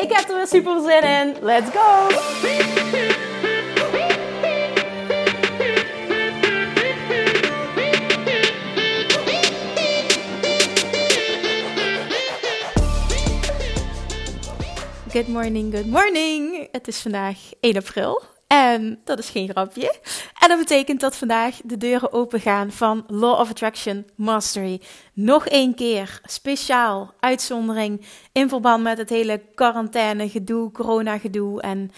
Ik heb er weer super zin in. Let's go! Good morning, good morning. Het is vandaag 1 april. En dat is geen grapje. En dat betekent dat vandaag de deuren open gaan van Law of Attraction Mastery. Nog één keer, speciaal, uitzondering, in verband met het hele quarantaine gedoe, corona gedoe. En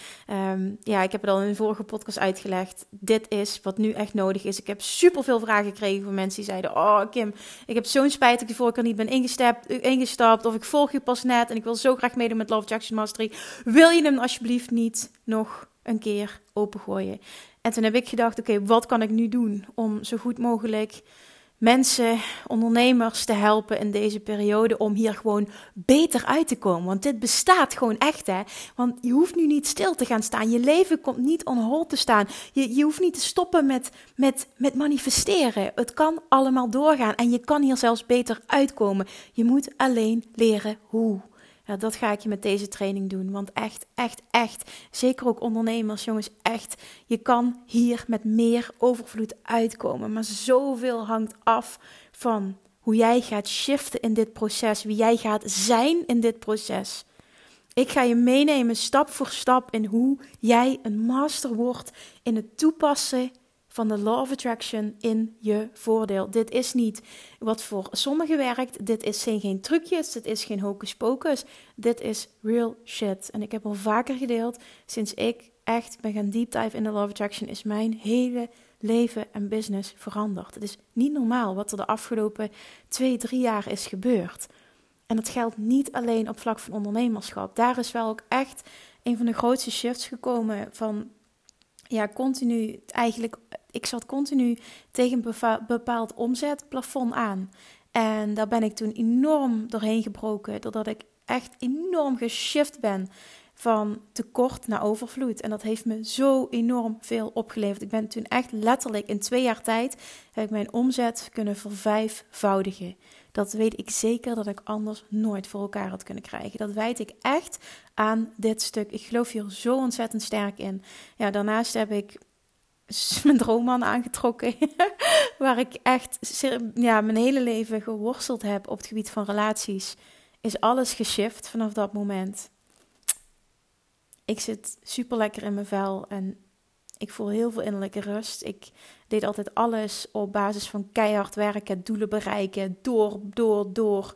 um, ja, ik heb het al in de vorige podcast uitgelegd. Dit is wat nu echt nodig is. Ik heb superveel vragen gekregen van mensen die zeiden, oh Kim, ik heb zo'n spijt dat ik ervoor kan niet ben ingestapt, ingestapt. Of ik volg je pas net en ik wil zo graag meedoen met Law of Attraction Mastery. Wil je hem alsjeblieft niet nog een keer opengooien. En toen heb ik gedacht: oké, wat kan ik nu doen om zo goed mogelijk mensen, ondernemers te helpen in deze periode om hier gewoon beter uit te komen. Want dit bestaat gewoon echt, hè. Want je hoeft nu niet stil te gaan staan. Je leven komt niet on hold te staan. Je, je hoeft niet te stoppen met, met, met manifesteren. Het kan allemaal doorgaan en je kan hier zelfs beter uitkomen. Je moet alleen leren hoe. Ja, dat ga ik je met deze training doen. Want echt, echt, echt, zeker ook ondernemers, jongens, echt, je kan hier met meer overvloed uitkomen. Maar zoveel hangt af van hoe jij gaat shiften in dit proces, wie jij gaat zijn in dit proces. Ik ga je meenemen stap voor stap in hoe jij een master wordt in het toepassen van de Law of Attraction in je voordeel. Dit is niet wat voor sommigen werkt. Dit is zijn geen trucjes. Dit is geen hocus pocus. Dit is real shit. En ik heb al vaker gedeeld. Sinds ik echt ben gaan deep dive in de Law of Attraction, is mijn hele leven en business veranderd. Het is niet normaal wat er de afgelopen twee, drie jaar is gebeurd. En dat geldt niet alleen op vlak van ondernemerschap. Daar is wel ook echt een van de grootste shifts gekomen van ja, continu eigenlijk ik zat continu tegen een bepaald omzetplafond aan. En daar ben ik toen enorm doorheen gebroken, doordat ik echt enorm geshift ben van tekort naar overvloed. En dat heeft me zo enorm veel opgeleverd. Ik ben toen echt letterlijk in twee jaar tijd heb ik mijn omzet kunnen vervijfvoudigen. Dat weet ik zeker dat ik anders nooit voor elkaar had kunnen krijgen. Dat wijd ik echt aan dit stuk. Ik geloof hier zo ontzettend sterk in. Ja, daarnaast heb ik mijn droomman aangetrokken. waar ik echt ja, mijn hele leven geworsteld heb op het gebied van relaties. Is alles geshift vanaf dat moment. Ik zit super lekker in mijn vel en ik voel heel veel innerlijke rust. Ik deed altijd alles op basis van keihard werken, doelen bereiken, door, door, door.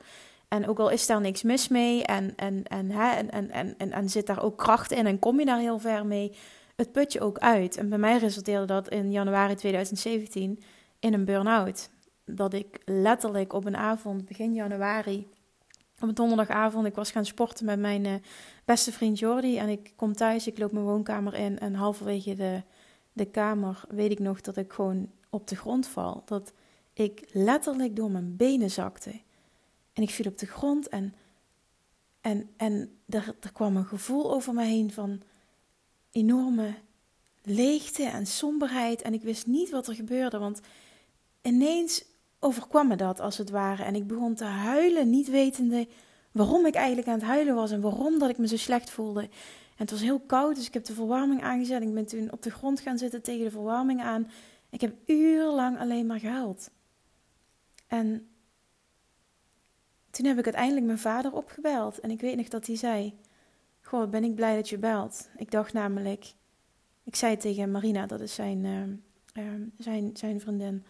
En ook al is daar niks mis mee en, en, en, hè, en, en, en, en, zit daar ook kracht in en kom je daar heel ver mee, het putje ook uit. En bij mij resulteerde dat in januari 2017 in een burn-out. Dat ik letterlijk op een avond, begin januari, op een donderdagavond, ik was gaan sporten met mijn uh, beste vriend Jordi. En ik kom thuis, ik loop mijn woonkamer in en halverwege de, de kamer weet ik nog dat ik gewoon op de grond val. Dat ik letterlijk door mijn benen zakte. En ik viel op de grond en, en, en er, er kwam een gevoel over me heen van enorme leegte en somberheid. En ik wist niet wat er gebeurde, want ineens overkwam me dat als het ware. En ik begon te huilen, niet wetende waarom ik eigenlijk aan het huilen was en waarom dat ik me zo slecht voelde. Het was heel koud, dus ik heb de verwarming aangezet. Ik ben toen op de grond gaan zitten tegen de verwarming aan. Ik heb urenlang alleen maar gehuild. En toen heb ik uiteindelijk mijn vader opgebeld. En ik weet nog dat hij zei: Goh, ben ik blij dat je belt. Ik dacht namelijk, ik zei tegen Marina, dat is zijn, uh, zijn, zijn vriendin.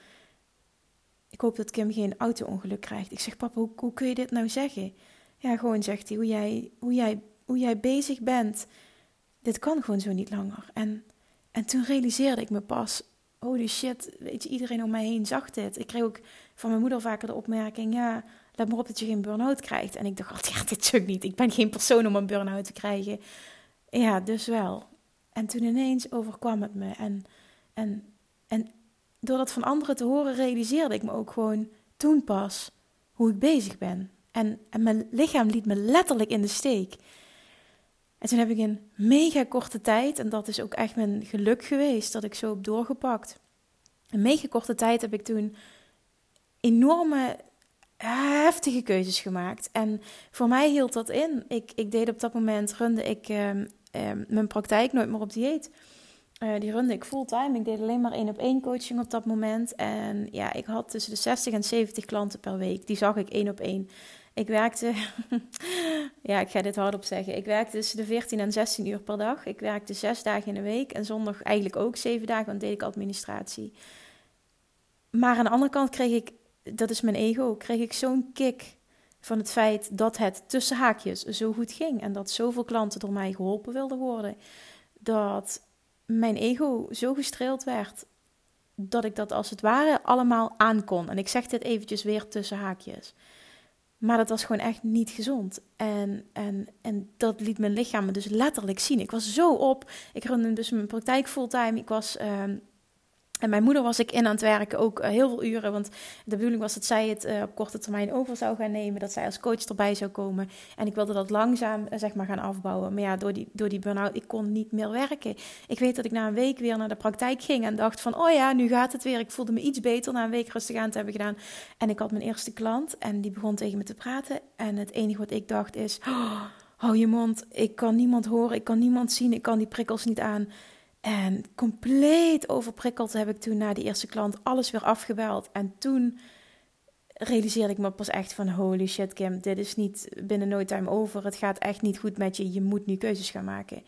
Ik hoop dat Kim geen auto-ongeluk krijgt. Ik zeg, papa, hoe, hoe kun je dit nou zeggen? Ja, gewoon zegt hij, hoe jij, hoe jij, hoe jij bezig bent. Dit kan gewoon zo niet langer. En, en toen realiseerde ik me pas holy shit, weet je, iedereen om mij heen zag dit. Ik kreeg ook van mijn moeder vaker de opmerking, ja, let maar op dat je geen burn-out krijgt. En ik dacht ja, dit ook niet. Ik ben geen persoon om een burn-out te krijgen. Ja, dus wel. En toen ineens overkwam het me. En, en, en door dat van anderen te horen, realiseerde ik me ook gewoon toen pas hoe ik bezig ben. En, en mijn lichaam liet me letterlijk in de steek. En toen heb ik in mega korte tijd, en dat is ook echt mijn geluk geweest, dat ik zo heb doorgepakt. In mega korte tijd heb ik toen enorme, heftige keuzes gemaakt. En voor mij hield dat in. Ik, ik deed op dat moment, runde ik ehm, ehm, mijn praktijk nooit meer op dieet. Uh, die runde ik fulltime. Ik deed alleen maar één op één coaching op dat moment. En ja, ik had tussen de 60 en 70 klanten per week. Die zag ik één op één. Ik werkte, ja, ik ga dit hardop zeggen. Ik werkte tussen de 14 en 16 uur per dag. Ik werkte zes dagen in de week en zondag eigenlijk ook zeven dagen, want deed ik administratie. Maar aan de andere kant kreeg ik, dat is mijn ego, kreeg ik zo'n kick van het feit dat het tussen haakjes zo goed ging en dat zoveel klanten door mij geholpen wilden worden, dat mijn ego zo gestreeld werd dat ik dat als het ware allemaal aankon. En ik zeg dit eventjes weer tussen haakjes. Maar dat was gewoon echt niet gezond. En, en, en dat liet mijn lichaam me dus letterlijk zien. Ik was zo op. Ik runde dus mijn praktijk fulltime. Ik was ehm, en mijn moeder was ik in aan het werken, ook eh, heel veel uren. Want de bedoeling was dat zij het uh, op korte termijn over zou gaan nemen. Dat zij als coach erbij zou komen. En ik wilde dat langzaam uh, zeg maar gaan afbouwen. Maar ja, door die, door die burn-out, ik kon niet meer werken. Ik weet dat ik na een week weer naar de praktijk ging. En dacht van, oh ja, nu gaat het weer. Ik voelde me iets beter na een week rustig aan te hebben gedaan. En ik had mijn eerste klant. En die begon tegen me te praten. En het enige wat ik dacht is, oh, hou je mond. Ik kan niemand horen. Ik kan niemand zien. Ik kan die prikkels niet aan. En compleet overprikkeld heb ik toen na die eerste klant alles weer afgebeld. En toen realiseerde ik me pas echt van holy shit Kim, dit is niet binnen no time over. Het gaat echt niet goed met je. Je moet nu keuzes gaan maken.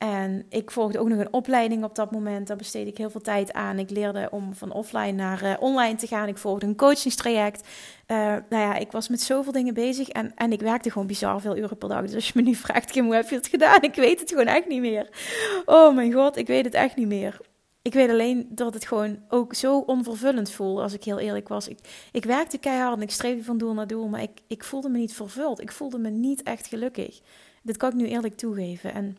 En ik volgde ook nog een opleiding op dat moment. Daar besteedde ik heel veel tijd aan. Ik leerde om van offline naar uh, online te gaan. Ik volgde een coachingstraject. Uh, nou ja, ik was met zoveel dingen bezig. En, en ik werkte gewoon bizar veel uren per dag. Dus als je me nu vraagt, Kim, hoe heb je het gedaan? Ik weet het gewoon echt niet meer. Oh mijn god, ik weet het echt niet meer. Ik weet alleen dat het gewoon ook zo onvervullend voelde, als ik heel eerlijk was. Ik, ik werkte keihard en ik streefde van doel naar doel, maar ik, ik voelde me niet vervuld. Ik voelde me niet echt gelukkig. Dit kan ik nu eerlijk toegeven. En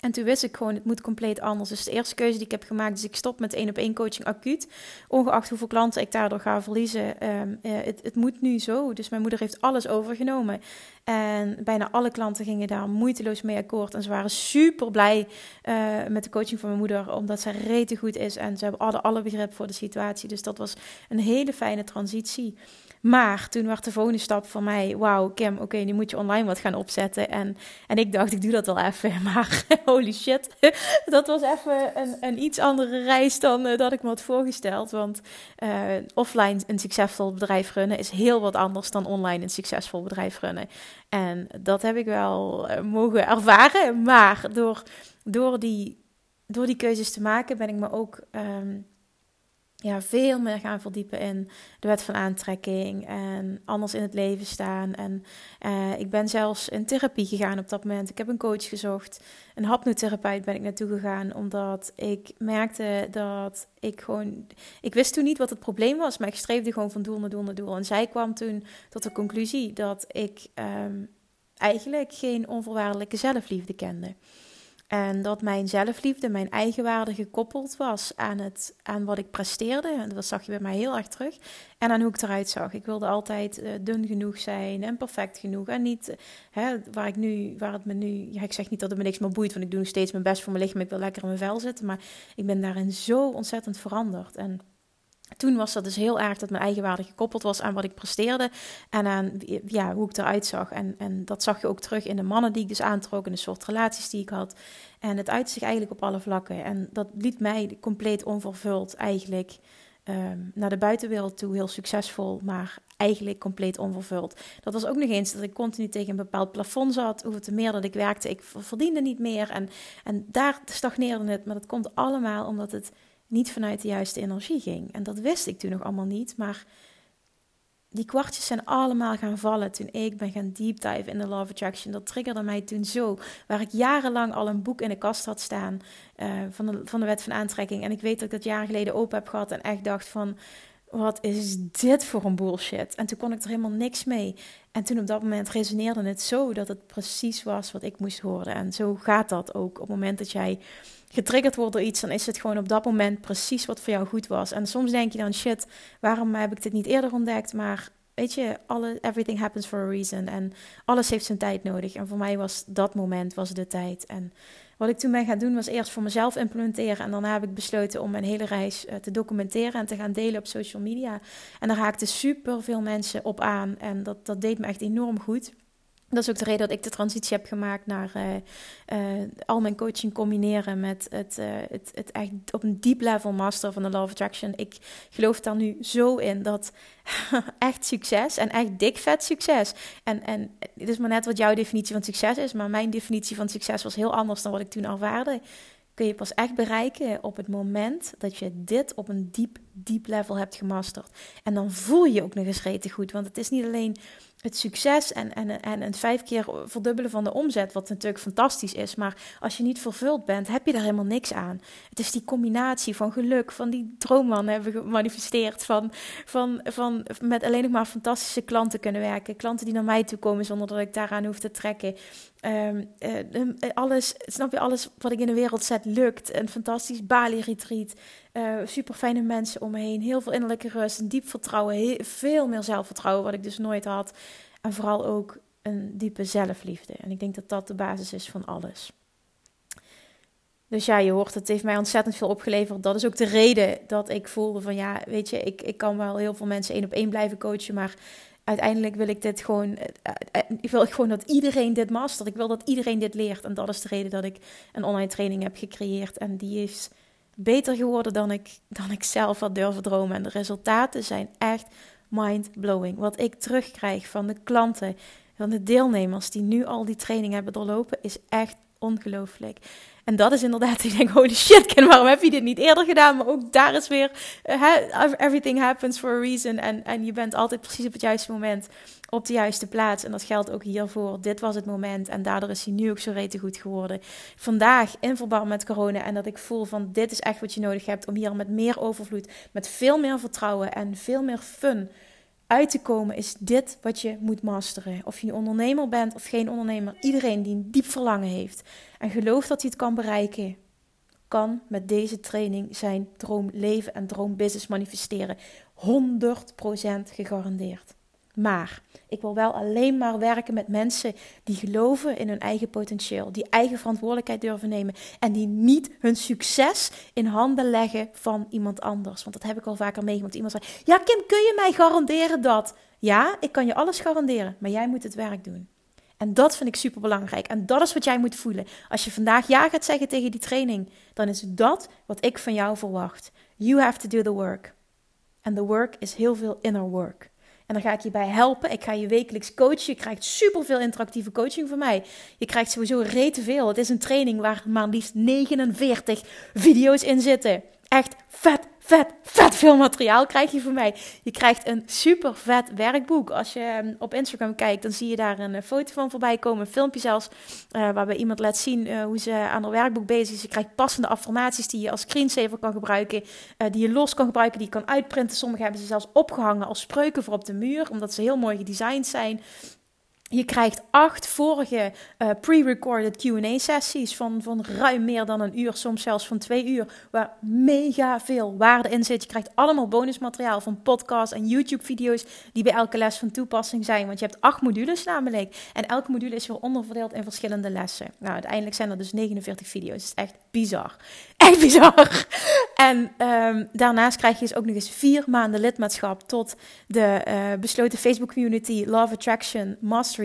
en toen wist ik gewoon, het moet compleet anders. Dus de eerste keuze die ik heb gemaakt is, ik stop met één op één coaching acuut. Ongeacht hoeveel klanten ik daardoor ga verliezen. Um, het, het moet nu zo. Dus mijn moeder heeft alles overgenomen. En bijna alle klanten gingen daar moeiteloos mee akkoord. En ze waren super blij uh, met de coaching van mijn moeder, omdat zij rete goed is. En ze hebben alle, alle begrip voor de situatie. Dus dat was een hele fijne transitie. Maar toen werd de volgende stap voor mij: Wauw, Kim, oké, nu moet je online wat gaan opzetten. En, en ik dacht, ik doe dat wel even. Maar holy shit, dat was even een, een iets andere reis dan uh, dat ik me had voorgesteld. Want uh, offline een succesvol bedrijf runnen is heel wat anders dan online een succesvol bedrijf runnen. En dat heb ik wel uh, mogen ervaren. Maar door, door, die, door die keuzes te maken ben ik me ook. Um, ja, veel meer gaan verdiepen in de wet van aantrekking en anders in het leven staan. En uh, ik ben zelfs in therapie gegaan op dat moment. Ik heb een coach gezocht, een hapnotherapeut ben ik naartoe gegaan, omdat ik merkte dat ik gewoon... Ik wist toen niet wat het probleem was, maar ik streefde gewoon van doel naar doel naar doel. En zij kwam toen tot de conclusie dat ik um, eigenlijk geen onvoorwaardelijke zelfliefde kende. En dat mijn zelfliefde, mijn eigenwaarde gekoppeld was aan, het, aan wat ik presteerde. Dat zag je bij mij heel erg terug. En aan hoe ik eruit zag. Ik wilde altijd uh, dun genoeg zijn en perfect genoeg. En niet hè, waar ik nu, waar het me nu. Ja, ik zeg niet dat het me niks meer boeit, want ik doe nog steeds mijn best voor mijn lichaam. Ik wil lekker in mijn vel zitten. Maar ik ben daarin zo ontzettend veranderd. En toen was dat dus heel erg dat mijn eigenwaarde gekoppeld was aan wat ik presteerde en aan ja, hoe ik eruit zag. En, en dat zag je ook terug in de mannen die ik dus aantrok en de soort relaties die ik had. En het uitte zich eigenlijk op alle vlakken. En dat liet mij compleet onvervuld eigenlijk um, naar de buitenwereld toe heel succesvol, maar eigenlijk compleet onvervuld. Dat was ook nog eens dat ik continu tegen een bepaald plafond zat. Hoeveel te meer dat ik werkte, ik verdiende niet meer. En, en daar stagneerde het. Maar dat komt allemaal omdat het niet vanuit de juiste energie ging. En dat wist ik toen nog allemaal niet. Maar die kwartjes zijn allemaal gaan vallen toen ik ben gaan deep dive in de Law of Attraction. Dat triggerde mij toen zo. Waar ik jarenlang al een boek in de kast had staan uh, van, de, van de wet van aantrekking. En ik weet dat ik dat jaren geleden open heb gehad en echt dacht van... Wat is dit voor een bullshit? En toen kon ik er helemaal niks mee. En toen op dat moment resoneerde het zo dat het precies was wat ik moest horen. En zo gaat dat ook. Op het moment dat jij getriggerd wordt door iets, dan is het gewoon op dat moment precies wat voor jou goed was. En soms denk je dan, shit, waarom heb ik dit niet eerder ontdekt? Maar weet je, alle, everything happens for a reason. En alles heeft zijn tijd nodig. En voor mij was dat moment was de tijd. En wat ik toen ben gaan doen was eerst voor mezelf implementeren. En daarna heb ik besloten om mijn hele reis eh, te documenteren en te gaan delen op social media. En daar haakten super veel mensen op aan. En dat, dat deed me echt enorm goed. Dat is ook de reden dat ik de transitie heb gemaakt naar uh, uh, al mijn coaching combineren met het, uh, het, het echt op een deep level master van de Law of Attraction. Ik geloof daar nu zo in dat echt succes en echt dik vet succes. En, en het is maar net wat jouw definitie van succes is, maar mijn definitie van succes was heel anders dan wat ik toen ervaarde. Kun je pas echt bereiken op het moment dat je dit op een diep, diep level hebt gemasterd. En dan voel je ook nog eens goed. Want het is niet alleen het succes en, en, en het vijf keer verdubbelen van de omzet, wat natuurlijk fantastisch is. Maar als je niet vervuld bent, heb je daar helemaal niks aan. Het is die combinatie van geluk, van die droomman hebben gemanifesteerd, van, van, van met alleen nog maar fantastische klanten kunnen werken. Klanten die naar mij toe komen zonder dat ik daaraan hoef te trekken. Um, uh, alles, snap je, alles wat ik in de wereld zet lukt. Een fantastisch Bali-retreat. Uh, super fijne mensen om me heen. Heel veel innerlijke rust. Een diep vertrouwen. veel meer zelfvertrouwen, wat ik dus nooit had. En vooral ook een diepe zelfliefde. En ik denk dat dat de basis is van alles. Dus ja, je hoort, het heeft mij ontzettend veel opgeleverd. Dat is ook de reden dat ik voelde van ja, weet je, ik, ik kan wel heel veel mensen één op één blijven coachen, maar uiteindelijk wil ik dit gewoon, eh, eh, ik wil gewoon dat iedereen dit mastert. Ik wil dat iedereen dit leert. En dat is de reden dat ik een online training heb gecreëerd. En die is beter geworden dan ik, dan ik zelf had durven dromen. En de resultaten zijn echt mind-blowing. Wat ik terugkrijg van de klanten, van de deelnemers die nu al die training hebben doorlopen, is echt ongelooflijk. En dat is inderdaad, ik denk, holy shit, Ken, waarom heb je dit niet eerder gedaan? Maar ook daar is weer, uh, everything happens for a reason. En, en je bent altijd precies op het juiste moment op de juiste plaats. En dat geldt ook hiervoor. Dit was het moment en daardoor is hij nu ook zo rete goed geworden. Vandaag, in verband met corona, en dat ik voel van dit is echt wat je nodig hebt om hier met meer overvloed, met veel meer vertrouwen en veel meer fun uit te komen, is dit wat je moet masteren. Of je een ondernemer bent of geen ondernemer, iedereen die een diep verlangen heeft en gelooft dat hij het kan bereiken, kan met deze training zijn droomleven en droombusiness manifesteren. 100% gegarandeerd. Maar ik wil wel alleen maar werken met mensen die geloven in hun eigen potentieel, die eigen verantwoordelijkheid durven nemen en die niet hun succes in handen leggen van iemand anders. Want dat heb ik al vaker meegemaakt. Iemand zei: Ja, Kim, kun je mij garanderen dat? Ja, ik kan je alles garanderen, maar jij moet het werk doen. En dat vind ik super belangrijk. En dat is wat jij moet voelen. Als je vandaag ja gaat zeggen tegen die training, dan is dat wat ik van jou verwacht. You have to do the work. And the work is heel veel inner work. En dan ga ik je bij helpen. Ik ga je wekelijks coachen. Je krijgt superveel interactieve coaching van mij. Je krijgt sowieso rete veel. Het is een training waar maar liefst 49 video's in zitten. Echt vet, vet, vet veel materiaal krijg je van mij. Je krijgt een super vet werkboek. Als je ehm, op Instagram kijkt, dan zie je daar een eh, foto van voorbij komen. Een filmpje zelfs, uh, waarbij iemand laat zien uh, hoe ze aan haar werkboek bezig is. Je krijgt passende affirmaties die je als screensaver kan gebruiken. die je los kan gebruiken, die je kan uitprinten. Sommige hebben ze zelfs opgehangen als spreuken voor op de muur, omdat ze heel mooi gedesigned zijn. Je krijgt acht vorige uh, pre-recorded QA-sessies van, van ruim meer dan een uur, soms zelfs van twee uur, waar mega veel waarde in zit. Je krijgt allemaal bonusmateriaal van podcasts en YouTube-video's die bij elke les van toepassing zijn. Want je hebt acht modules namelijk. En elke module is weer onderverdeeld in verschillende lessen. Nou, uiteindelijk zijn er dus 49 video's. Het is echt bizar. Echt bizar. En um, daarnaast krijg je dus ook nog eens vier maanden lidmaatschap tot de uh, besloten Facebook community Love Attraction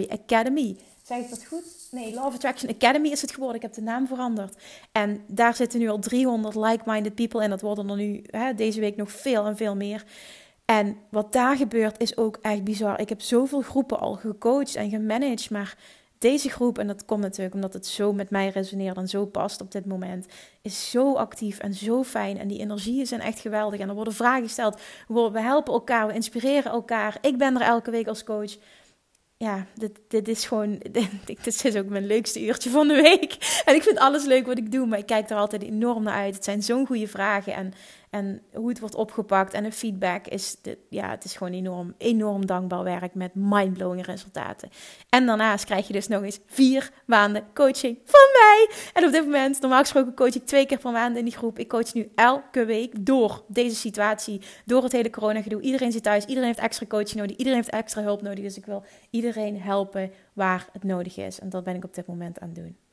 Academy. Zeg ik dat goed? Nee, Love Attraction Academy is het geworden. Ik heb de naam veranderd. En daar zitten nu al 300 like-minded people in. Dat worden er nu hè, deze week nog veel en veel meer. En wat daar gebeurt is ook echt bizar. Ik heb zoveel groepen al gecoacht en gemanaged, maar deze groep, en dat komt natuurlijk omdat het zo met mij resoneert en zo past op dit moment, is zo actief en zo fijn. En die energieën zijn echt geweldig. En er worden vragen gesteld. We helpen elkaar, we inspireren elkaar. Ik ben er elke week als coach ja, dit, dit is gewoon, dit, is ook mijn leukste uurtje van de week. En ik vind alles leuk wat ik doe, maar ik kijk er altijd enorm naar uit. Het zijn zo'n goede vragen en en hoe het wordt opgepakt en de feedback is, de, ja, het is gewoon enorm, enorm dankbaar werk met mindblowing resultaten. En daarnaast krijg je dus nog eens vier maanden coaching van mij. En op dit moment, normaal gesproken coach ik twee keer per maand in die groep. Ik coach nu elke week door deze situatie, door het hele corona gedoe. Iedereen zit thuis, iedereen heeft extra coaching nodig, iedereen heeft extra hulp nodig. Dus ik wil iedereen helpen waar het nodig is. En dat ben ik op dit moment aan het doen.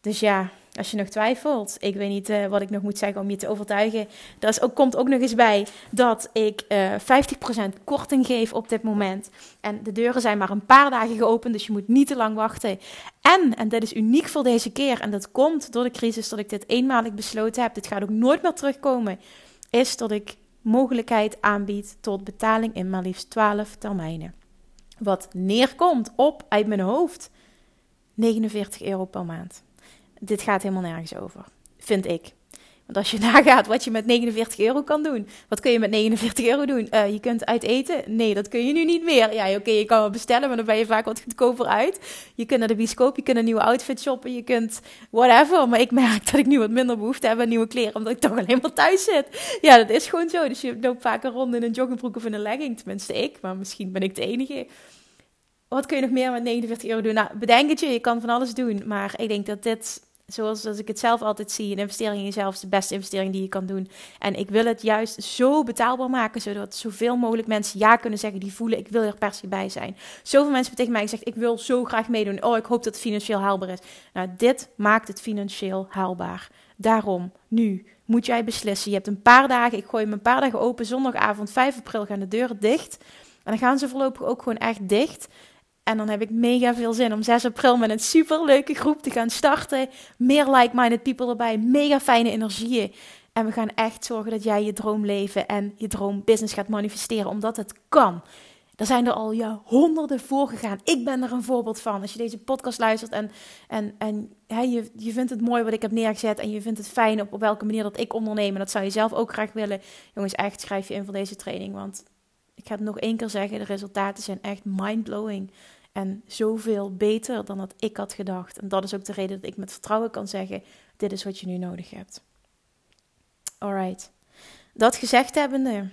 Dus ja, als je nog twijfelt, ik weet niet uh, wat ik nog moet zeggen om je te overtuigen. Is ook, komt ook nog eens bij dat ik uh, eh, 50% korting geef op dit moment. En de deuren zijn maar een paar dagen geopend, dus je moet niet te lang wachten. En, en dat is uniek voor deze keer, en dat komt door de crisis dat ik dit eenmalig besloten heb. Dit gaat ook nooit meer terugkomen. Is dat ik mogelijkheid aanbied tot betaling in maar liefst 12 termijnen. Wat neerkomt op, uit mijn hoofd, 49 euro per maand dit gaat helemaal nergens over. Vind ik. Want als je nagaat wat je met 49 euro kan doen. Wat kun je met 49 euro doen? Uh, je kunt uit eten? Nee, dat kun je nu niet meer. Ja, oké, je kan wel bestellen, maar dan ben je vaak wat goedkoper uit. Je kunt naar de bioscoop, je kunt een nieuwe outfit shoppen, je kunt whatever. Maar ik merk dat ik nu wat minder behoefte heb aan nieuwe kleren, omdat ik toch alleen maar thuis zit. Ja, dat is gewoon zo. Dus je loopt vaker rond in een joggingbroek of in een legging. Tenminste ik, maar misschien ben ik de enige. Wat kun je nog meer met 49 euro doen? Nou, bedenk het je, je kan van alles doen. Maar ik denk dat dit zoals als ik het zelf altijd zie, een investering in jezelf is de beste investering die je kan doen. En ik wil het juist zo betaalbaar maken, zodat zoveel mogelijk mensen ja kunnen zeggen die voelen, ik wil er per se bij zijn. Zoveel mensen hebben tegen mij gezegd, ik wil zo graag meedoen. Oh, ik hoop dat het financieel haalbaar is. Nou, dit maakt het financieel haalbaar. Daarom, nu moet jij beslissen. Je hebt een paar dagen, ik gooi hem een paar dagen open. Zondagavond 5 april gaan de deuren dicht. En dan gaan ze voorlopig ook gewoon echt dicht. En dan heb ik mega veel zin om 6 april met een super leuke groep te gaan starten. Meer like-minded people erbij, mega fijne energieën. En we gaan echt zorgen dat jij je droomleven en je droombusiness gaat manifesteren, omdat het kan. Er zijn er al ja, honderden voor gegaan. Ik ben er een voorbeeld van. Als je deze podcast luistert en, en, en je, je vindt het mooi wat ik heb neergezet en je vindt het fijn op, op welke manier dat ik onderneem en dat zou je zelf ook graag willen. Jongens, echt schrijf je in voor deze training, want ik ga het nog één keer zeggen, de resultaten zijn echt mindblowing. En zoveel beter dan dat ik had gedacht. En dat is ook de reden dat ik met vertrouwen kan zeggen: dit is wat je nu nodig hebt. Alright. Dat gezegd hebbende,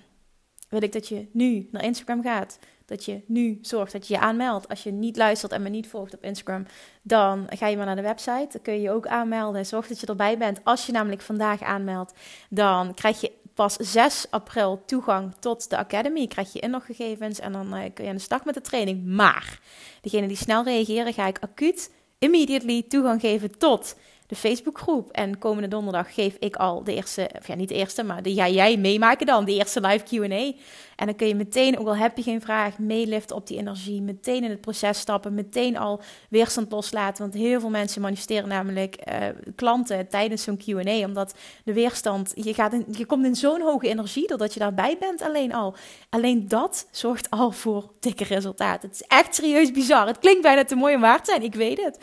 wil ik dat je nu naar Instagram gaat. Dat je nu zorgt dat je je aanmeldt. Als je niet luistert en me niet volgt op Instagram, dan ga je maar naar de website. Dan kun je je ook aanmelden. Zorg dat je erbij bent. Als je namelijk vandaag aanmeldt, dan krijg je pas 6 april toegang tot de Academy. Krijg je inloggegevens en dan uh, kun je aan de slag met de training. Maar degene die snel reageren, ga ik acuut, immediately toegang geven tot de Facebookgroep. En komende donderdag geef ik al de eerste, of ja, niet de eerste, maar de ja, jij meemaken dan, de eerste live QA. En dan kun je meteen, ook al heb je geen vraag, meeliften op die energie. Meteen in het proces stappen, meteen al weerstand loslaten. Want heel veel mensen manifesteren namelijk uh, klanten tijdens zo'n QA, omdat de weerstand, je, gaat je komt in zo'n hoge energie doordat je daarbij bent alleen al. Alleen dat zorgt al voor dikke resultaten. Het is echt serieus bizar. Het klinkt bijna te mooi om waar te zijn, ik weet het.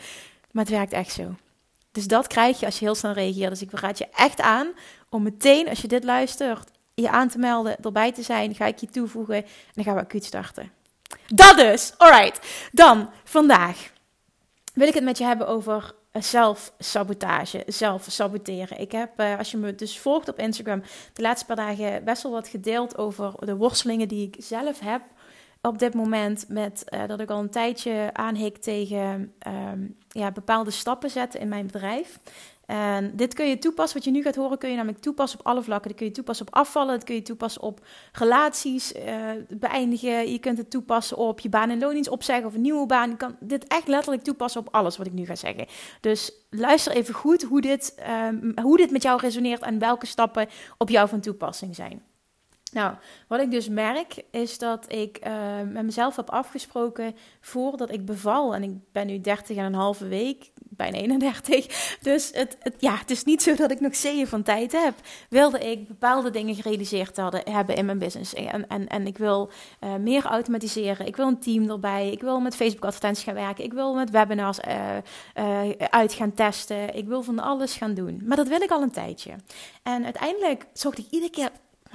Maar het werkt echt zo. Dus dat krijg je als je heel snel reageert. Dus ik raad je echt aan om meteen, als je dit luistert, je aan te melden, erbij te zijn. Ga ik je toevoegen en dan gaan we acuut starten. Dat dus. Alright. Dan, vandaag wil ik het met je hebben over zelfsabotage, zelf saboteren. Ik heb, uh, als je me dus volgt op Instagram, de laatste paar dagen best wel wat gedeeld over de worstelingen die ik zelf heb op dit moment met uh, dat ik al een tijdje aanhik tegen um, ja, bepaalde stappen zetten in mijn bedrijf. En dit kun je toepassen, wat je nu gaat horen, kun je namelijk toepassen op alle vlakken. Dat kun je toepassen op afvallen, dat kun je toepassen op relaties uh, beëindigen. Je kunt het toepassen op je baan en loondienst opzeggen of een nieuwe baan. Je kan dit echt letterlijk toepassen op alles wat ik nu ga zeggen. Dus luister even goed hoe dit, um, hoe dit met jou resoneert en welke stappen op jou van toepassing zijn. Nou, wat ik dus merk is dat ik uh, met mezelf heb afgesproken voordat ik beval. En ik ben nu 30 en een halve week bijna 31. Dus het, het, ja, het is niet zo dat ik nog zeeën van tijd heb. Wilde ik bepaalde dingen gerealiseerd hadden, hebben in mijn business. En, en, en ik wil uh, meer automatiseren. Ik wil een team erbij. Ik wil met Facebook advertenties gaan werken. Ik wil met webinars uh, uh, uit gaan testen. Ik wil van alles gaan doen. Maar dat wil ik al een tijdje. En uiteindelijk zocht ik iedere keer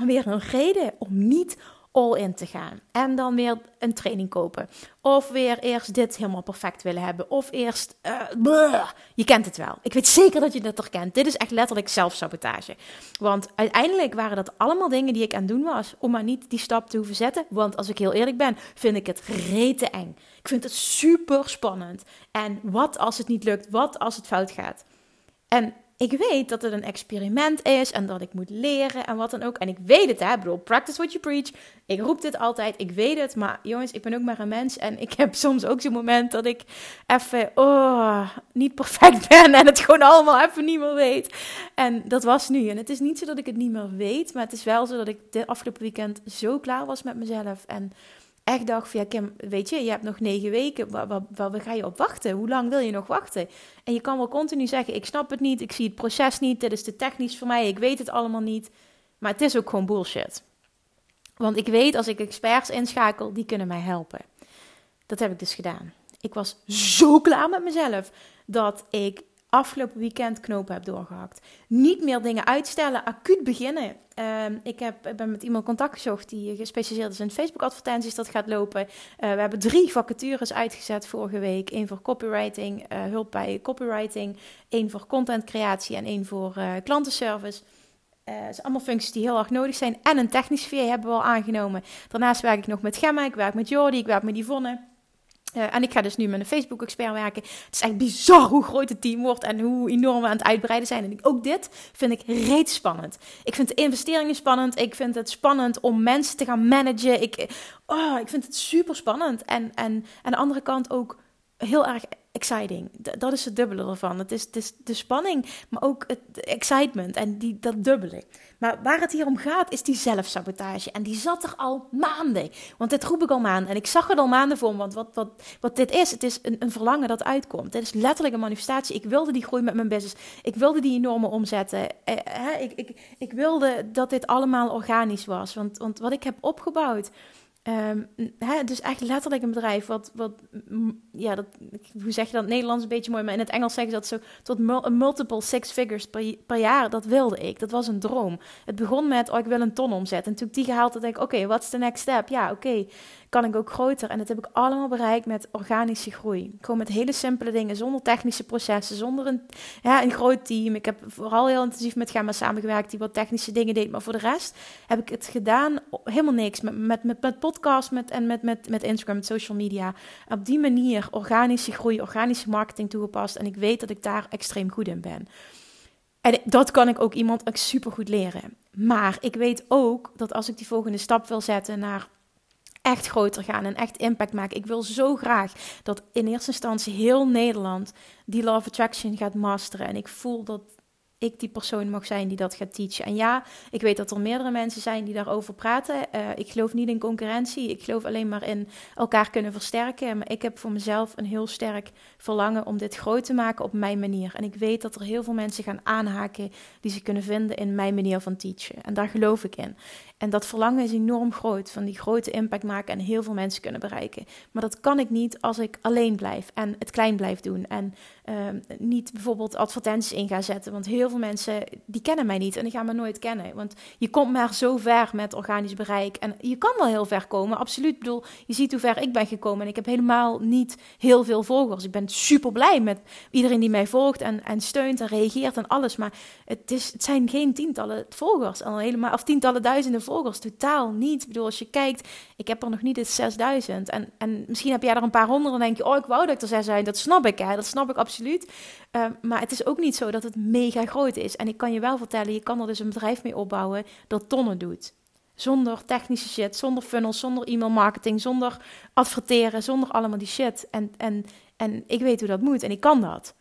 weer een reden om niet in te gaan. En dan weer een training kopen. Of weer eerst dit helemaal perfect willen hebben. Of eerst. Uh, je kent het wel. Ik weet zeker dat je dit herkent. Dit is echt letterlijk zelfsabotage. Want uiteindelijk waren dat allemaal dingen die ik aan doen was. Om maar niet die stap te hoeven zetten. Want als ik heel eerlijk ben, vind ik het rete eng. Ik vind het super spannend. En wat als het niet lukt? Wat als het fout gaat? En ik weet dat het een experiment is en dat ik moet leren en wat dan ook. En ik weet het, hè. Bedoel, practice what you preach. Ik roep dit altijd, ik weet het. Maar jongens, ik ben ook maar een mens. En ik heb soms ook zo'n moment dat ik even, oh, niet perfect ben. En het gewoon allemaal even niet meer weet. En dat was nu. En het is niet zo dat ik het niet meer weet. Maar het is wel zo dat ik de afgelopen weekend zo klaar was met mezelf. En echt dacht van ja, Kim, weet je, je hebt nog negen weken, waar, waar, waar, ga je op wachten? Hoe lang wil je nog wachten? En je kan wel continu zeggen, ik snap het niet, ik zie het proces niet, dit is te technisch voor mij, ik weet het allemaal niet. Maar het is ook gewoon bullshit. Want ik weet als ik experts inschakel, die kunnen mij helpen. Dat heb ik dus gedaan. Ik was zo klaar met mezelf dat ik afgelopen weekend knopen heb doorgehakt. Niet meer dingen uitstellen, acuut beginnen. Ehm, ik, heb, ik ben met iemand contact gezocht die gespecialiseerd is in Facebook-advertenties dat gaat lopen. Uh, we hebben drie vacatures uitgezet vorige week. Eén voor copywriting, uh, hulp bij copywriting. één voor contentcreatie en één voor uh, klantenservice. Uh, zijn allemaal functies die heel erg nodig zijn. En een technische VA hebben we al aangenomen. Daarnaast werk ik nog met Gemma, ik werk met Jordi, ik werk met Yvonne. Uh, en ik ga dus nu met een Facebook-expert werken. Het is echt bizar hoe groot het team wordt en hoe enorm we aan het uitbreiden zijn. En ook dit vind ik reeds spannend. Ik vind de investeringen spannend. Ik vind het spannend om mensen te gaan managen. Ik, oh, ik vind het super spannend. En, en aan de andere kant ook heel erg exciting. dat is het dubbele ervan. Het is, het is de spanning, maar ook het excitement en die, dat dubbele. Maar waar het hier om gaat, is die zelfsabotage. En die zat er al maanden. Want dit roep ik al maanden. En ik zag het al maanden voor. Want wat, wat, wat dit is, het is een, een verlangen dat uitkomt. Dit is letterlijk een manifestatie. Ik wilde die groei met mijn business. Ik wilde die enorme omzetten. Eh, ik, ik, ik wilde dat dit allemaal organisch was. Want, want wat ik heb opgebouwd Hè, dus echt letterlijk een bedrijf wat, wat ja, dat, hoe zeg je dat? Nederlands een beetje mooi, maar in het Engels zeggen ze dat zo tot multiple six figures per, jaar. Dat wilde ik. Dat was een droom. Het begon met, oh, ik wil een ton omzetten. En toen ik die gehaald had, denk ik, oké, okay, wat is de next step? Ja, oké kan ik ook groter. En dat heb ik allemaal bereikt met organische groei. Gewoon met hele simpele dingen, zonder technische processen, zonder een, ja, een groot team. Ik heb vooral heel intensief met Gemma samengewerkt, die wat technische dingen deed. Maar voor de rest heb ik het gedaan, helemaal niks. Met, met, met, podcast met, en met, met, met Instagram, met social media. Op die manier organische groei, organische marketing toegepast. En ik weet dat ik daar extreem goed in ben. En dat kan ik ook iemand super goed leren. Maar ik weet ook dat als ik die volgende stap wil zetten naar echt groter gaan en echt impact maken. Ik wil zo graag dat in eerste instantie heel Nederland die Law of Attraction gaat masteren. En ik voel dat ik die persoon mag zijn die dat gaat teachen. En ja, ik weet dat er meerdere mensen zijn die daarover praten. Uh, ik geloof niet in concurrentie. Ik geloof alleen maar in elkaar kunnen versterken. Maar ik heb voor mezelf een heel sterk verlangen om dit groot te maken op mijn manier. En ik weet dat er heel veel mensen gaan aanhaken die ze kunnen vinden in mijn manier van teachen. En daar geloof ik in. En dat verlangen is enorm groot, van die grote impact maken en heel veel mensen kunnen bereiken. Maar dat kan ik niet als ik alleen blijf en het klein blijf doen. En uh, niet bijvoorbeeld advertenties in ga zetten. Want heel veel mensen, die kennen mij niet en die gaan me nooit kennen. Want je komt maar zo ver met organisch bereik. En je kan wel heel ver komen, absoluut. Ik bedoel, je ziet hoe ver ik ben gekomen. En ik heb helemaal niet heel veel volgers. Ik ben super blij met iedereen die mij volgt en, en steunt en reageert en alles. Maar het, is, het zijn geen tientallen volgers, al helemaal, of tientallen duizenden volgers. Totaal niet. Ik bedoel, als je kijkt, ik heb er nog niet eens 6000. En, en misschien heb jij er een paar honderd en denk je, oh, ik wou dat ik er 6000. Dat snap ik, hè. Dat snap ik absoluut. Ehm, maar het is ook niet zo dat het mega groot is. En ik kan je wel vertellen, je kan er dus een bedrijf mee opbouwen dat tonnen doet. Zonder technische shit, zonder funnels, zonder e-mail marketing, zonder adverteren, zonder allemaal die shit. En, en, en ik weet hoe dat moet en ik kan dat.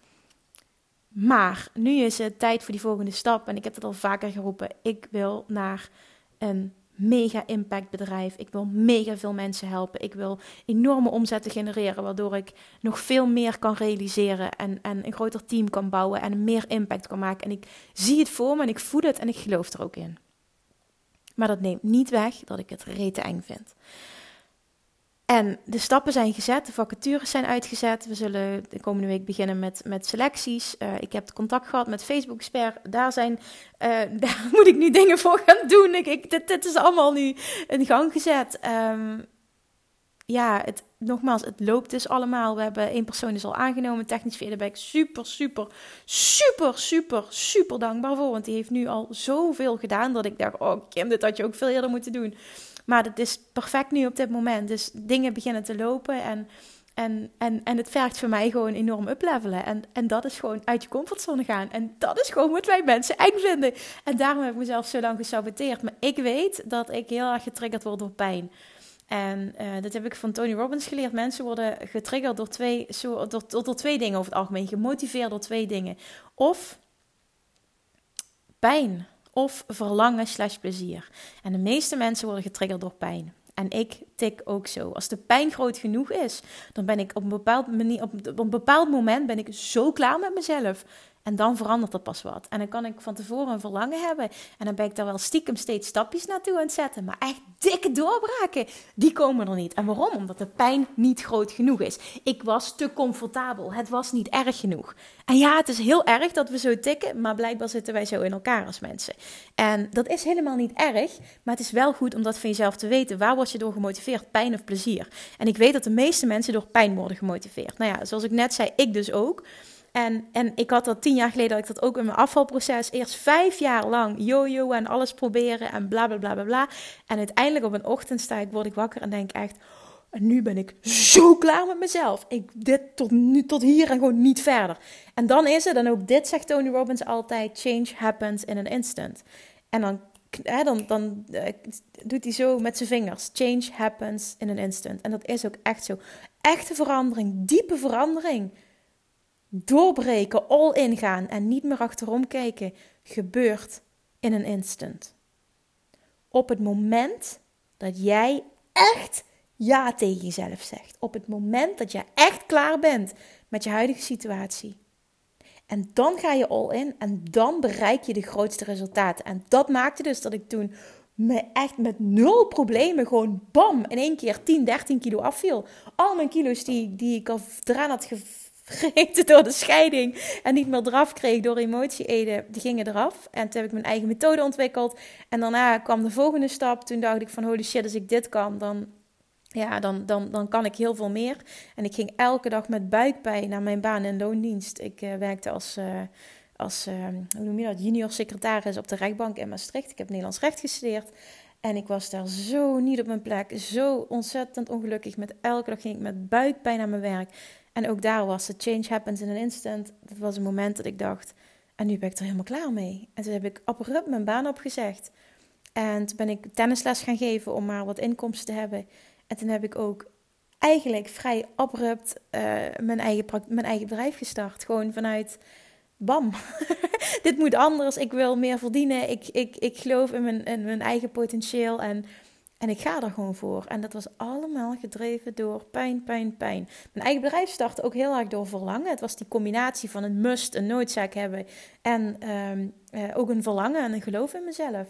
Maar nu is het tijd voor die volgende stap. En ik heb het al vaker geroepen. Ik wil naar een mega impact bedrijf. Ik wil mega veel mensen helpen. Ik wil enorme omzetten genereren, waardoor ik nog veel meer kan realiseren en, en een groter team kan bouwen en meer impact kan maken. En ik zie het voor me en ik voel het en ik geloof er ook in. Maar dat neemt niet weg dat ik het rete eng vind. En de stappen zijn gezet, de vacatures zijn uitgezet. We zullen de komende week beginnen met, met selecties. Uh, ik heb contact gehad met Facebook Expert. Daar, zijn, uh, daar moet ik nu dingen voor gaan doen. Ik, ik, dit, dit is allemaal nu in gang gezet. Um, ja, het, nogmaals, het loopt dus allemaal. We hebben één persoon is al aangenomen, technisch feedback. Super, super, super, super, super dankbaar voor. Want die heeft nu al zoveel gedaan dat ik dacht, oh Kim, dit had je ook veel eerder moeten doen. Maar dat is perfect nu op dit moment. Dus dingen beginnen te lopen en, en, en, en het vergt voor mij gewoon enorm uplevelen. En, en dat is gewoon uit je comfortzone gaan. En dat is gewoon wat wij mensen eng vinden. En daarom heb ik mezelf zo lang gesaboteerd. Maar ik weet dat ik heel erg getriggerd word door pijn. En uh, dat heb ik van Tony Robbins geleerd. Mensen worden getriggerd door twee, door, door twee dingen over het algemeen. Gemotiveerd door twee dingen. Of pijn of verlangen slash plezier. En de meeste mensen worden getriggerd door pijn. En ik tik ook zo. Als de pijn groot genoeg is, dan ben ik op een bepaald, manier, op een bepaald moment ben ik zo klaar met mezelf. En dan verandert er pas wat. En dan kan ik van tevoren een verlangen hebben. En dan ben ik daar wel stiekem steeds stapjes naartoe aan het zetten. Maar echt dikke doorbraken, die komen er niet. En waarom? Omdat de pijn niet groot genoeg is. Ik was te comfortabel. Het was niet erg genoeg. En ja, het is heel erg dat we zo tikken. Maar blijkbaar zitten wij zo in elkaar als mensen. En dat is helemaal niet erg. Maar het is wel goed om dat van jezelf te weten. Waar word je door gemotiveerd? Pijn of plezier? En ik weet dat de meeste mensen door pijn worden gemotiveerd. Nou ja, zoals ik net zei, ik dus ook. En, en ik had dat tien jaar geleden, dat ik dat ook in mijn afvalproces. Eerst vijf jaar lang yo-yo en alles proberen en bla bla bla bla bla. En uiteindelijk op een ochtend sta ik, word ik wakker en denk echt... En nu ben ik zo klaar met mezelf. Ik dit tot nu tot hier en gewoon niet verder. En dan is het, en ook dit zegt Tony Robbins altijd: change happens in an instant. En dan, dan, uh, doet hij zo met zijn vingers: change happens in an instant. En dat is ook echt zo. Echte verandering, diepe verandering doorbreken, all in gaan en niet meer achterom kijken, gebeurt in een instant. Op het moment dat jij echt ja tegen jezelf zegt. Op het moment dat jij echt klaar bent met je huidige situatie. En dan ga je all in en dan bereik je de grootste resultaten. En dat maakte dus dat ik toen me echt met nul problemen gewoon bam in één keer 10, 13 kilo afviel. Al mijn kilo's die, die ik al eraan had gegeten door de scheiding en niet meer eraf kreeg door emotie eten, die gingen eraf. En toen heb ik mijn eigen methode ontwikkeld. En daarna kwam de volgende stap. Toen dacht ik van holy shit, als ik dit kan, dan, ja, dan, dan, dan kan ik heel veel meer. En ik ging elke dag met buikpijn naar mijn baan in loondienst. Ik uh, werkte als, uh, als uh, hoe noem je dat, junior secretaris op de rechtbank in Maastricht. Ik heb Nederlands recht gestudeerd. En ik was daar zo niet op mijn plek, zo ontzettend ongelukkig. Met elke dag ging ik met buikpijn naar mijn werk. En ook daar was het change happens in an instant. Dat was een moment dat ik dacht, en nu ben ik er helemaal klaar mee. En toen heb ik abrupt mijn baan opgezegd. En toen ben ik tennisles gaan geven om maar wat inkomsten te hebben. En toen heb ik ook eigenlijk vrij abrupt uh, mijn, eigen mijn eigen bedrijf gestart. Gewoon vanuit, bam, dit moet anders. Ik wil meer verdienen. Ik, ik, ik geloof in mijn, in mijn eigen potentieel. En en ik ga er gewoon voor. En dat was allemaal gedreven door pijn, pijn, pijn. Mijn eigen bedrijf startte ook heel erg door verlangen. Het was die combinatie van een must, een noodzaak hebben. En um, uh, ook een verlangen en een geloof in mezelf.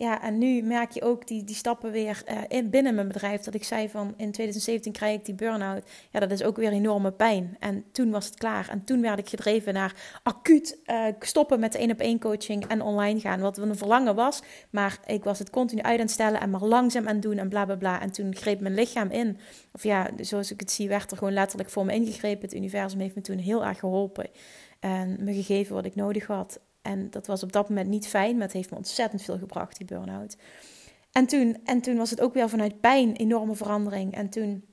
Ja, en nu merk je ook die, die stappen weer uh, in, binnen mijn bedrijf. Dat ik zei van in 2017 krijg ik die burn-out. Ja, dat is ook weer enorme pijn. En toen was het klaar. En toen werd ik gedreven naar acuut uh, stoppen met de één op één coaching en online gaan. Wat een verlangen was. Maar ik was het continu uit aan het stellen en maar langzaam aan het doen en bla bla bla. En toen greep mijn lichaam in. Of ja, zoals ik het zie, werd er gewoon letterlijk voor me ingegrepen. Het universum heeft me toen heel erg geholpen. En me gegeven wat ik nodig had. En dat was op dat moment niet fijn, maar het heeft me ontzettend veel gebracht, die burn-out. En toen, en toen was het ook weer vanuit pijn enorme verandering. En toen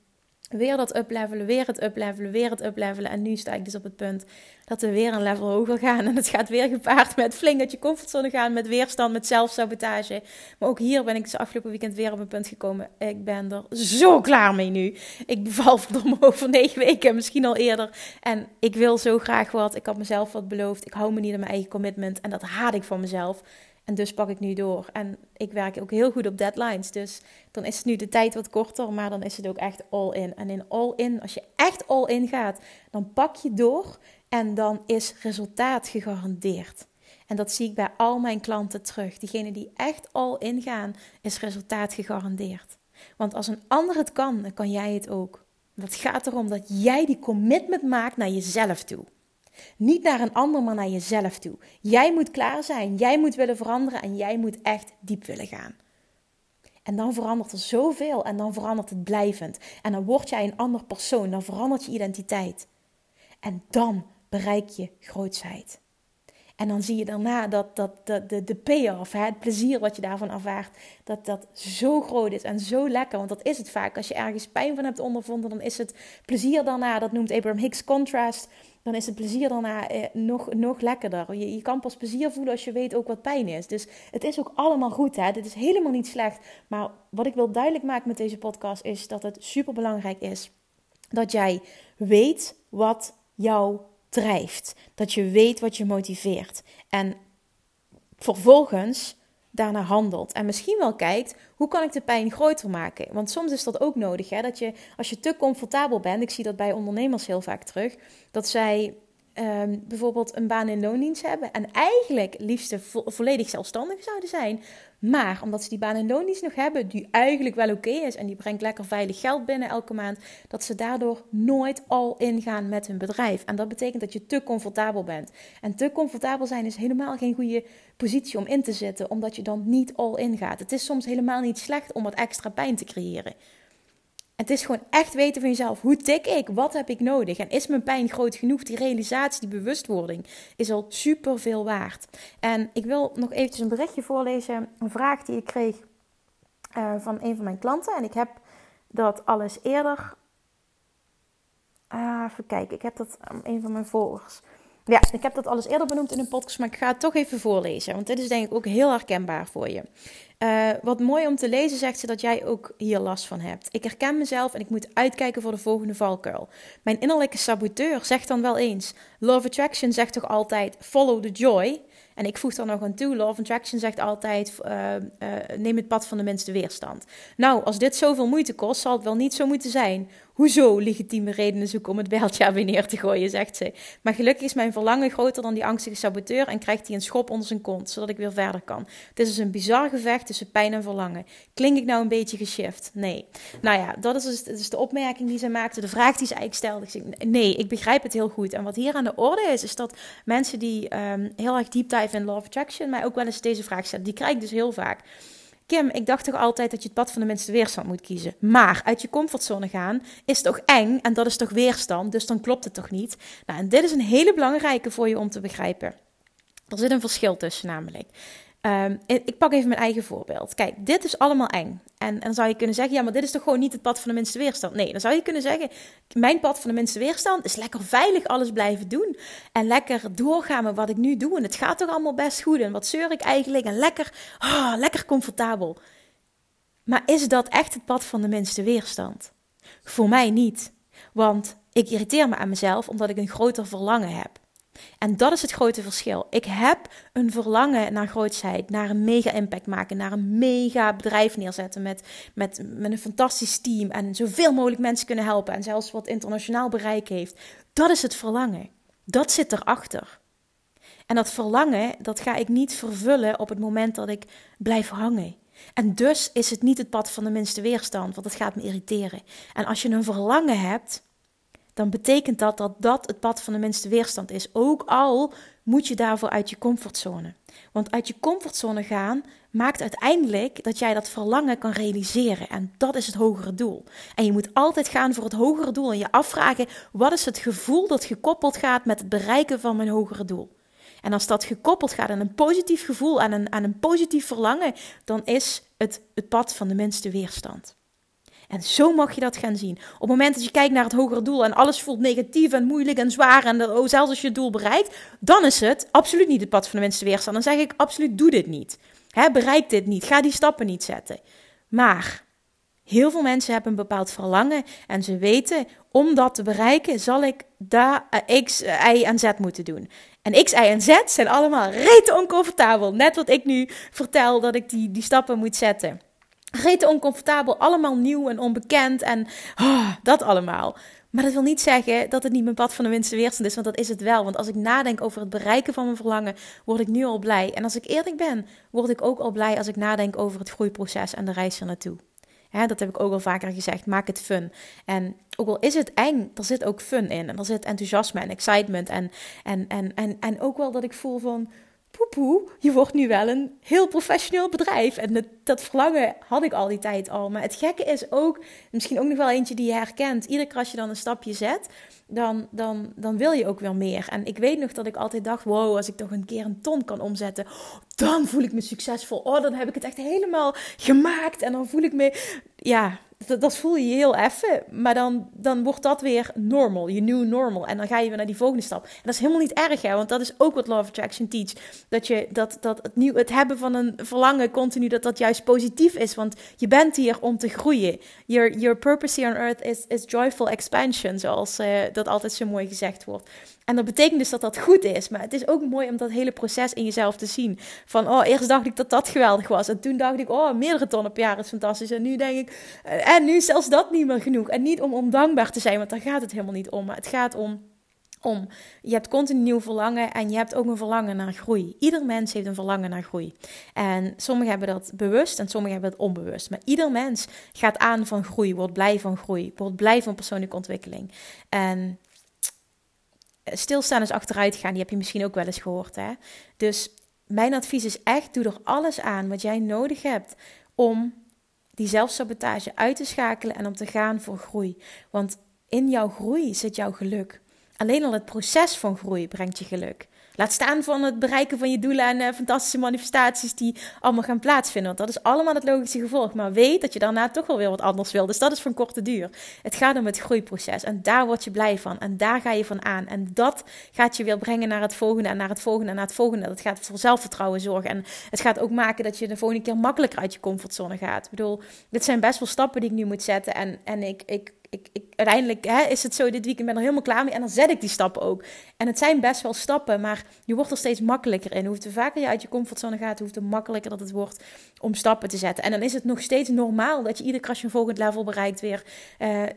Weer dat uplevelen, weer het uplevelen, weer het uplevelen. En nu sta ik dus op het punt dat we weer een level hoger gaan. En het gaat weer gepaard met flink uit je comfortzone gaan, met weerstand, met zelfsabotage. Maar ook hier ben ik dus afgelopen weekend weer op een punt gekomen. Ik ben er zo klaar mee nu. Ik beval verdomme over negen weken, misschien al eerder. En ik wil zo graag wat. Ik had mezelf wat beloofd. Ik hou me niet aan mijn eigen commitment. En dat haat ik van mezelf. En dus pak ik nu door. En ik werk ook heel goed op deadlines. Dus dan is het nu de tijd wat korter, maar dan is het ook echt all in. En in all in, als je echt all in gaat, dan pak je door en dan is resultaat gegarandeerd. En dat zie ik bij al mijn klanten terug. Diegenen die echt all in gaan, is resultaat gegarandeerd. Want als een ander het kan, dan kan jij het ook. Het gaat erom dat jij die commitment maakt naar jezelf toe. Niet naar een ander, maar naar jezelf toe. Jij moet klaar zijn, jij moet willen veranderen en jij moet echt diep willen gaan. En dan verandert er zoveel en dan verandert het blijvend. En dan word jij een ander persoon, dan verandert je identiteit. En dan bereik je grootsheid. En dan zie je daarna dat, dat, de, de payoff, het plezier wat je daarvan ervaart, dat dat zo groot is en zo lekker. Want dat is het vaak. Als je ergens pijn van hebt ondervonden, dan is het plezier daarna, dat noemt Abraham Hicks contrast, dan is het plezier daarna eh, nog, nog lekkerder. Je, je kan pas plezier voelen als je weet ook wat pijn is. Dus het is ook allemaal goed. Hè? Dit is helemaal niet slecht. Maar wat ik wil duidelijk maken met deze podcast is dat het super belangrijk is dat jij weet wat jouw drijft. Dat je weet wat je motiveert. En vervolgens daarna handelt. En misschien wel kijkt, hoe kan ik de pijn groter maken? Want soms is dat ook nodig, hè? dat je als je te comfortabel bent, ik zie dat bij ondernemers heel vaak terug, dat zij um, bijvoorbeeld een baan in loondienst hebben en eigenlijk liefst volledig zelfstandig zouden zijn, maar omdat ze die baan in loondienst nog hebben, die eigenlijk wel oké is en die brengt lekker veilig geld binnen elke maand, dat ze daardoor nooit al ingaan met hun bedrijf. En dat betekent dat je te comfortabel bent. En te comfortabel zijn is helemaal geen goede positie om in te zitten, omdat je dan niet al ingaat. Het is soms helemaal niet slecht om wat extra pijn te creëren. Het is gewoon echt weten van jezelf. Hoe tik ik? Wat heb ik nodig? En is mijn pijn groot genoeg? Die realisatie, die bewustwording is al super veel waard. En ik wil nog eventjes een berichtje voorlezen. Een vraag die ik kreeg uh, van een van mijn klanten. En ik heb dat alles eerder. Uh, even kijken. Ik heb dat een van mijn volgers. Ja, ik heb dat alles eerder benoemd in een podcast, maar ik ga het toch even voorlezen. Want dit is denk ik ook heel herkenbaar voor je. Uh, wat mooi om te lezen zegt ze dat jij ook hier last van hebt. Ik herken mezelf en ik moet uitkijken voor de volgende valkuil. Mijn innerlijke saboteur zegt dan wel eens: Love Attraction zegt toch altijd follow the joy. En ik voeg er nog aan toe: Love Attraction zegt altijd: uh, uh, neem het pad van de minste weerstand. Nou, als dit zoveel moeite kost, zal het wel niet zo moeten zijn. Hoezo legitieme redenen zoeken om het bijltje aan weer neer te gooien, zegt ze. Maar gelukkig is mijn verlangen groter dan die angstige saboteur en krijgt hij een schop onder zijn kont, zodat ik weer verder kan. Het is dus een bizar gevecht tussen pijn en verlangen. Klink ik nou een beetje geshift? Nee. Nou ja, dat is dus, dus de opmerking die ze maakte, de vraag die ze eigenlijk stelde. Ik zeg, nee, ik begrijp het heel goed. En wat hier aan de orde is, is dat mensen die um, heel erg deep dive in Law of Attraction, mij ook wel eens deze vraag stellen, die krijg ik dus heel vaak. Kim, ik dacht toch altijd dat je het pad van de minste weerstand moet kiezen. Maar uit je comfortzone gaan is toch eng en dat is toch weerstand, dus dan klopt het toch niet? Nou, en dit is een hele belangrijke voor je om te begrijpen. Er zit een verschil tussen namelijk. Ehm, ik pak even mijn eigen voorbeeld. Kijk, dit is allemaal eng. En, en dan zou je kunnen zeggen, ja, maar dit is toch gewoon niet het pad van de minste weerstand? Nee, dan zou je kunnen zeggen, mijn pad van de minste weerstand is lekker veilig alles blijven doen. En lekker doorgaan met wat ik nu doe. En het gaat toch allemaal best goed. En wat zeur ik eigenlijk? En lekker, oh, lekker comfortabel. Maar is dat echt het pad van de minste weerstand? Voor mij niet. Want ik irriteer me aan mezelf omdat ik een groter verlangen heb. En dat is het grote verschil. Ik heb een verlangen naar grootsheid, naar een mega impact maken, naar een mega bedrijf neerzetten met, met, met een fantastisch team en zoveel mogelijk mensen kunnen helpen en zelfs wat internationaal bereik heeft. Dat is het verlangen. Dat zit erachter. En dat verlangen, dat ga ik niet vervullen op het moment dat ik blijf hangen. En dus is het niet het pad van de minste weerstand, want het gaat me irriteren. En als je een verlangen hebt, dan betekent dat dat dat het pad van de minste weerstand is. Ook al moet je daarvoor uit je comfortzone. Want uit je comfortzone gaan maakt uiteindelijk dat jij dat verlangen kan realiseren. En dat is het hogere doel. En je moet altijd gaan voor het hogere doel en je afvragen: wat is het gevoel dat gekoppeld gaat met het bereiken van mijn hogere doel? En als dat gekoppeld gaat aan een positief gevoel, aan een, aan een positief verlangen, dan is het het pad van de minste weerstand. En zo mag je dat gaan zien. Op het moment dat je kijkt naar het hogere doel en alles voelt negatief en moeilijk en zwaar en oh, zelfs als je het doel bereikt, dan is het absoluut niet het pad van de minste weerstand. Dan zeg ik absoluut doe dit niet. Bereik dit niet. Ga die stappen niet zetten. Maar heel veel mensen hebben een bepaald verlangen en ze weten om dat te bereiken zal ik daar X, Y en Z moeten doen. En X, Y en Z zijn allemaal rete oncomfortabel. Net wat ik nu vertel dat ik die, die stappen moet zetten. Rete oncomfortabel, allemaal nieuw en onbekend en oh, dat allemaal. Maar dat wil niet zeggen dat het niet mijn pad van de minste weerstand is, want dat is het wel. Want als ik nadenk over het bereiken van mijn verlangen, word ik nu al blij. En als ik eerlijk ben, word ik ook al blij als ik nadenk over het groeiproces en de reis er naartoe. dat heb ik ook al vaker gezegd. Maak het fun. En ook al is het eng, er zit ook fun in. En er zit enthousiasme en excitement. En, en, en, en, en ook wel dat ik voel van je wordt nu wel een heel professioneel bedrijf. En dat, dat, verlangen had ik al die tijd al. Maar het gekke is ook, misschien ook nog wel eentje die je herkent. Iedere keer je dan een stapje zet, dan, dan, dan wil je ook wel meer. En ik weet nog dat ik altijd dacht, wow, als ik toch een keer een ton kan omzetten, dan voel ik me succesvol. Oh, dan heb ik het echt helemaal gemaakt. En dan voel ik me, ja, dat, dat, voel je heel even. Maar dan, dan wordt dat weer normal, je new normal. En dan ga je weer naar die volgende stap. En dat is helemaal niet erg, hè, want dat is ook wat of Attraction teach. Dat, je, dat, dat het, nieuw, het hebben van een verlangen continu, dat dat juist positief is. Want je bent hier om te groeien. Your, your purpose here on earth is, is joyful expansion, zoals uh, dat altijd zo mooi gezegd wordt. En dat betekent dus dat dat goed is. Maar het is ook mooi om dat hele proces in jezelf te zien. Van, oh, eerst dacht ik dat dat geweldig was. En toen dacht ik, oh, meerdere tonnen per jaar is fantastisch. En nu denk ik, eh, en nu zelfs dat niet meer genoeg. En niet om ondankbaar te zijn, want daar gaat het helemaal niet om. Maar het gaat om om. Je hebt continu nieuw verlangen en je hebt ook een verlangen naar groei. Ieder mens heeft een verlangen naar groei. En sommigen hebben dat bewust en sommigen hebben het onbewust. Maar ieder mens gaat aan van groei, wordt blij van groei, wordt blij van persoonlijke ontwikkeling. En stilstaan is achteruit gaan. Die heb je misschien ook wel eens gehoord. Hè? Dus mijn advies is echt: doe er alles aan wat jij nodig hebt om die zelfsabotage uit te schakelen en om te gaan voor groei. Want in jouw groei zit jouw geluk. Alleen al het proces van groei brengt je geluk. Laat staan van het bereiken van je doelen en uh, fantastische manifestaties die allemaal gaan plaatsvinden. Want dat is allemaal het logische gevolg. Maar weet dat je daarna toch wel weer wat anders wil. Dus dat is van korte duur. Het gaat om het groeiproces. En daar word je blij van. En daar ga je van aan. En dat gaat je weer brengen naar het volgende en naar het volgende en naar het volgende. Dat gaat voor zelfvertrouwen zorgen. En het gaat ook maken dat je de volgende keer makkelijker uit je comfortzone gaat. Ik bedoel, dit zijn best wel stappen die ik nu moet zetten. En, en ik, ik ik, ik, uiteindelijk hè, is het zo, dit weekend ben ik er helemaal klaar mee. En dan zet ik die stappen ook. En het zijn best wel stappen, maar je wordt er steeds makkelijker in. Hoe vaker je uit je comfortzone gaat, hoe makkelijker dat het wordt om stappen te zetten. En dan is het nog steeds normaal dat je iedere keer als je een volgend level bereikt weer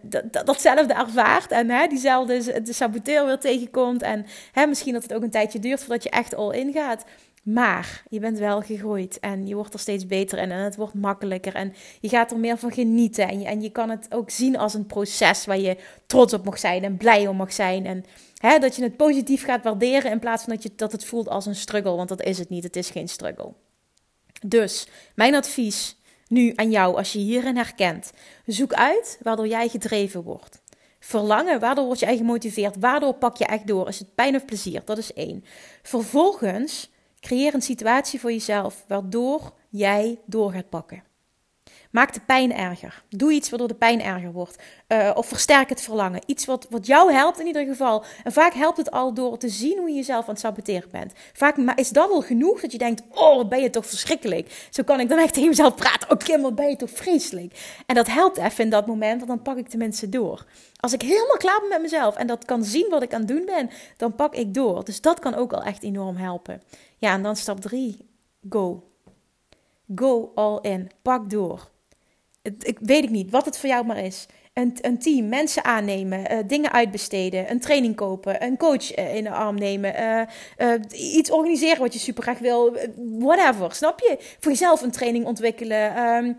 dat, datzelfde ervaart. En hè, diezelfde de saboteur weer tegenkomt. En hè, misschien dat het ook een tijdje duurt voordat je echt all in gaat. Maar je bent wel gegroeid en je wordt er steeds beter in en het wordt makkelijker en je gaat er meer van genieten. En je, en je kan het ook zien als een proces waar je trots op mag zijn en blij om mag zijn. En hè, dat je het positief gaat waarderen in plaats van dat, je, dat het voelt als een struggle, want dat is het niet. Het is geen struggle. Dus mijn advies nu aan jou, als je hierin herkent, zoek uit waardoor jij gedreven wordt. Verlangen, waardoor word eigen gemotiveerd? Waardoor pak je echt door? Is het pijn of plezier? Dat is één. Vervolgens Creëer een situatie voor jezelf waardoor jij door gaat pakken. Maak de pijn erger. Doe iets waardoor de pijn erger wordt. Uh, of versterk het verlangen. Iets wat, wat jou helpt in ieder geval. En vaak helpt het al door te zien hoe je jezelf aan het saboteren bent. Vaak is dat al genoeg dat je denkt: Oh, ben je toch verschrikkelijk. Zo kan ik dan echt tegen mezelf praten: Oh, Kim, ben je toch vreselijk. En dat helpt even in dat moment, want dan pak ik de mensen door. Als ik helemaal klaar ben met mezelf en dat kan zien wat ik aan het doen ben, dan pak ik door. Dus dat kan ook al echt enorm helpen. Ja, en dan stap 3. Go. Go all in. Pak door. ik weet ik niet wat het voor jou maar is. Een, een team, mensen aannemen, uh, dingen uitbesteden, een training kopen, een coach uh, in de arm nemen, uh, iets organiseren wat je super graag wil, whatever, snap je? Voor jezelf een training ontwikkelen, um,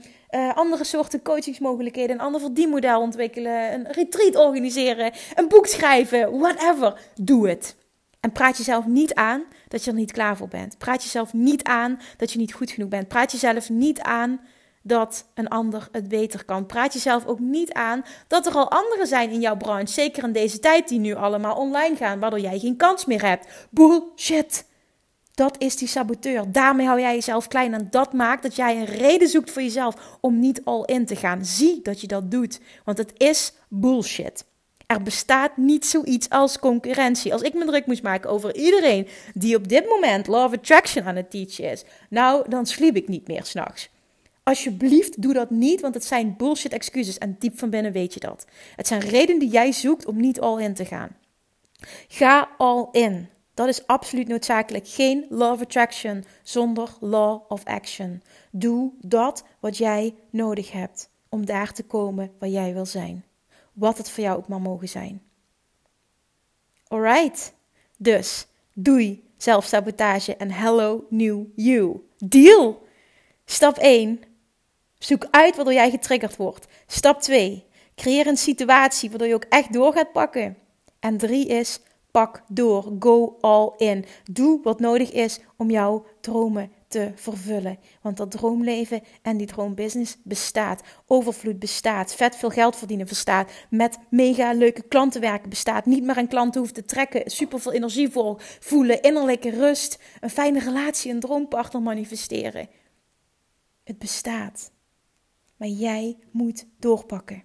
andere soorten coachingsmogelijkheden, een ander verdienmodel ontwikkelen, een retreat organiseren, een boek schrijven, whatever. Doe het. En praat jezelf niet aan dat je er niet klaar voor bent. Praat jezelf niet aan dat je niet goed genoeg bent. Praat jezelf niet aan dat een ander het beter kan. Praat jezelf ook niet aan dat er al anderen zijn in jouw branche, zeker in deze tijd die nu allemaal online gaan, waardoor jij geen kans meer hebt. Bullshit. Dat is die saboteur. Daarmee hou jij jezelf klein en dat maakt dat jij een reden zoekt voor jezelf om niet al in te gaan. Zie dat je dat doet, want het is bullshit. Er bestaat niet zoiets als concurrentie. Als ik me druk moest maken over iedereen die op dit moment Law of Attraction aan het teachen is, nou, dan sliep ik niet meer s'nachts. Alsjeblieft, doe dat niet, want het zijn bullshit excuses en diep van binnen weet je dat. Het zijn redenen die jij zoekt om niet all in te gaan. Ga all in. Dat is absoluut noodzakelijk. Geen law of attraction zonder law of action. Doe dat wat jij nodig hebt om daar te komen waar jij wil zijn. Wat het voor jou ook maar mogen zijn. Alright. Dus doei zelfsabotage en hello new you. Deal! Stap 1. Zoek uit waardoor jij getriggerd wordt. Stap 2. Creëer een situatie waardoor je ook echt door gaat pakken. En 3 is pak door. Go all in. Doe wat nodig is om jouw dromen te vervullen. Want dat droomleven en die droombusiness bestaat. Overvloed bestaat. Vet veel geld verdienen bestaat. Met mega leuke klanten werken bestaat. Niet meer aan klanten hoeft te trekken. Super veel energie voor voelen. Innerlijke rust. Een fijne relatie. Een droompartner manifesteren. Het bestaat. Maar jij moet doorpakken.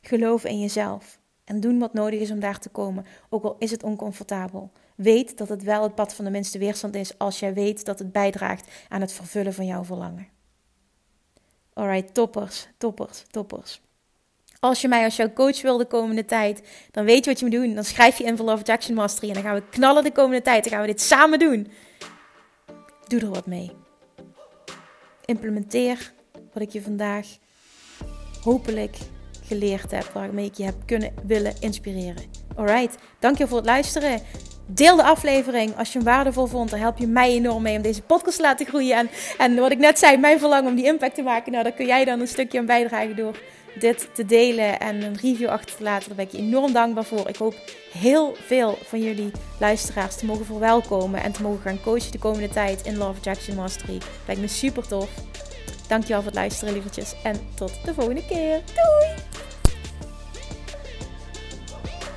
Geloof in jezelf. En doen wat nodig is om daar te komen. Ook al is het oncomfortabel. Weet dat het wel het pad van de minste weerstand is als jij weet dat het bijdraagt aan het vervullen van jouw verlangen. Alright, toppers, toppers, toppers. Als je mij als jouw coach wil de komende tijd, dan weet je wat je moet doen. Dan schrijf je in voor Love Action Mastery en dan gaan we knallen de komende tijd. Dan gaan we dit samen doen. Doe er wat mee. Implementeer wat ik je vandaag hopelijk geleerd heb, waarmee ik je heb kunnen willen inspireren. Alright, dankjewel voor het luisteren. Deel de aflevering als je hem waardevol vond. Dan help je mij enorm mee om deze podcast te laten groeien. En, en wat ik net zei, mijn verlangen om die impact te maken. Nou, daar kun jij dan een stukje aan bijdragen door dit te delen en een review achter te laten. Daar ben ik je enorm dankbaar voor. Ik hoop heel veel van jullie luisteraars te mogen verwelkomen en te mogen gaan coachen de komende tijd in Love Attraction Mastery. Lijkt me super tof. Dankjewel voor het luisteren, lievertjes. En tot de volgende keer. Doei!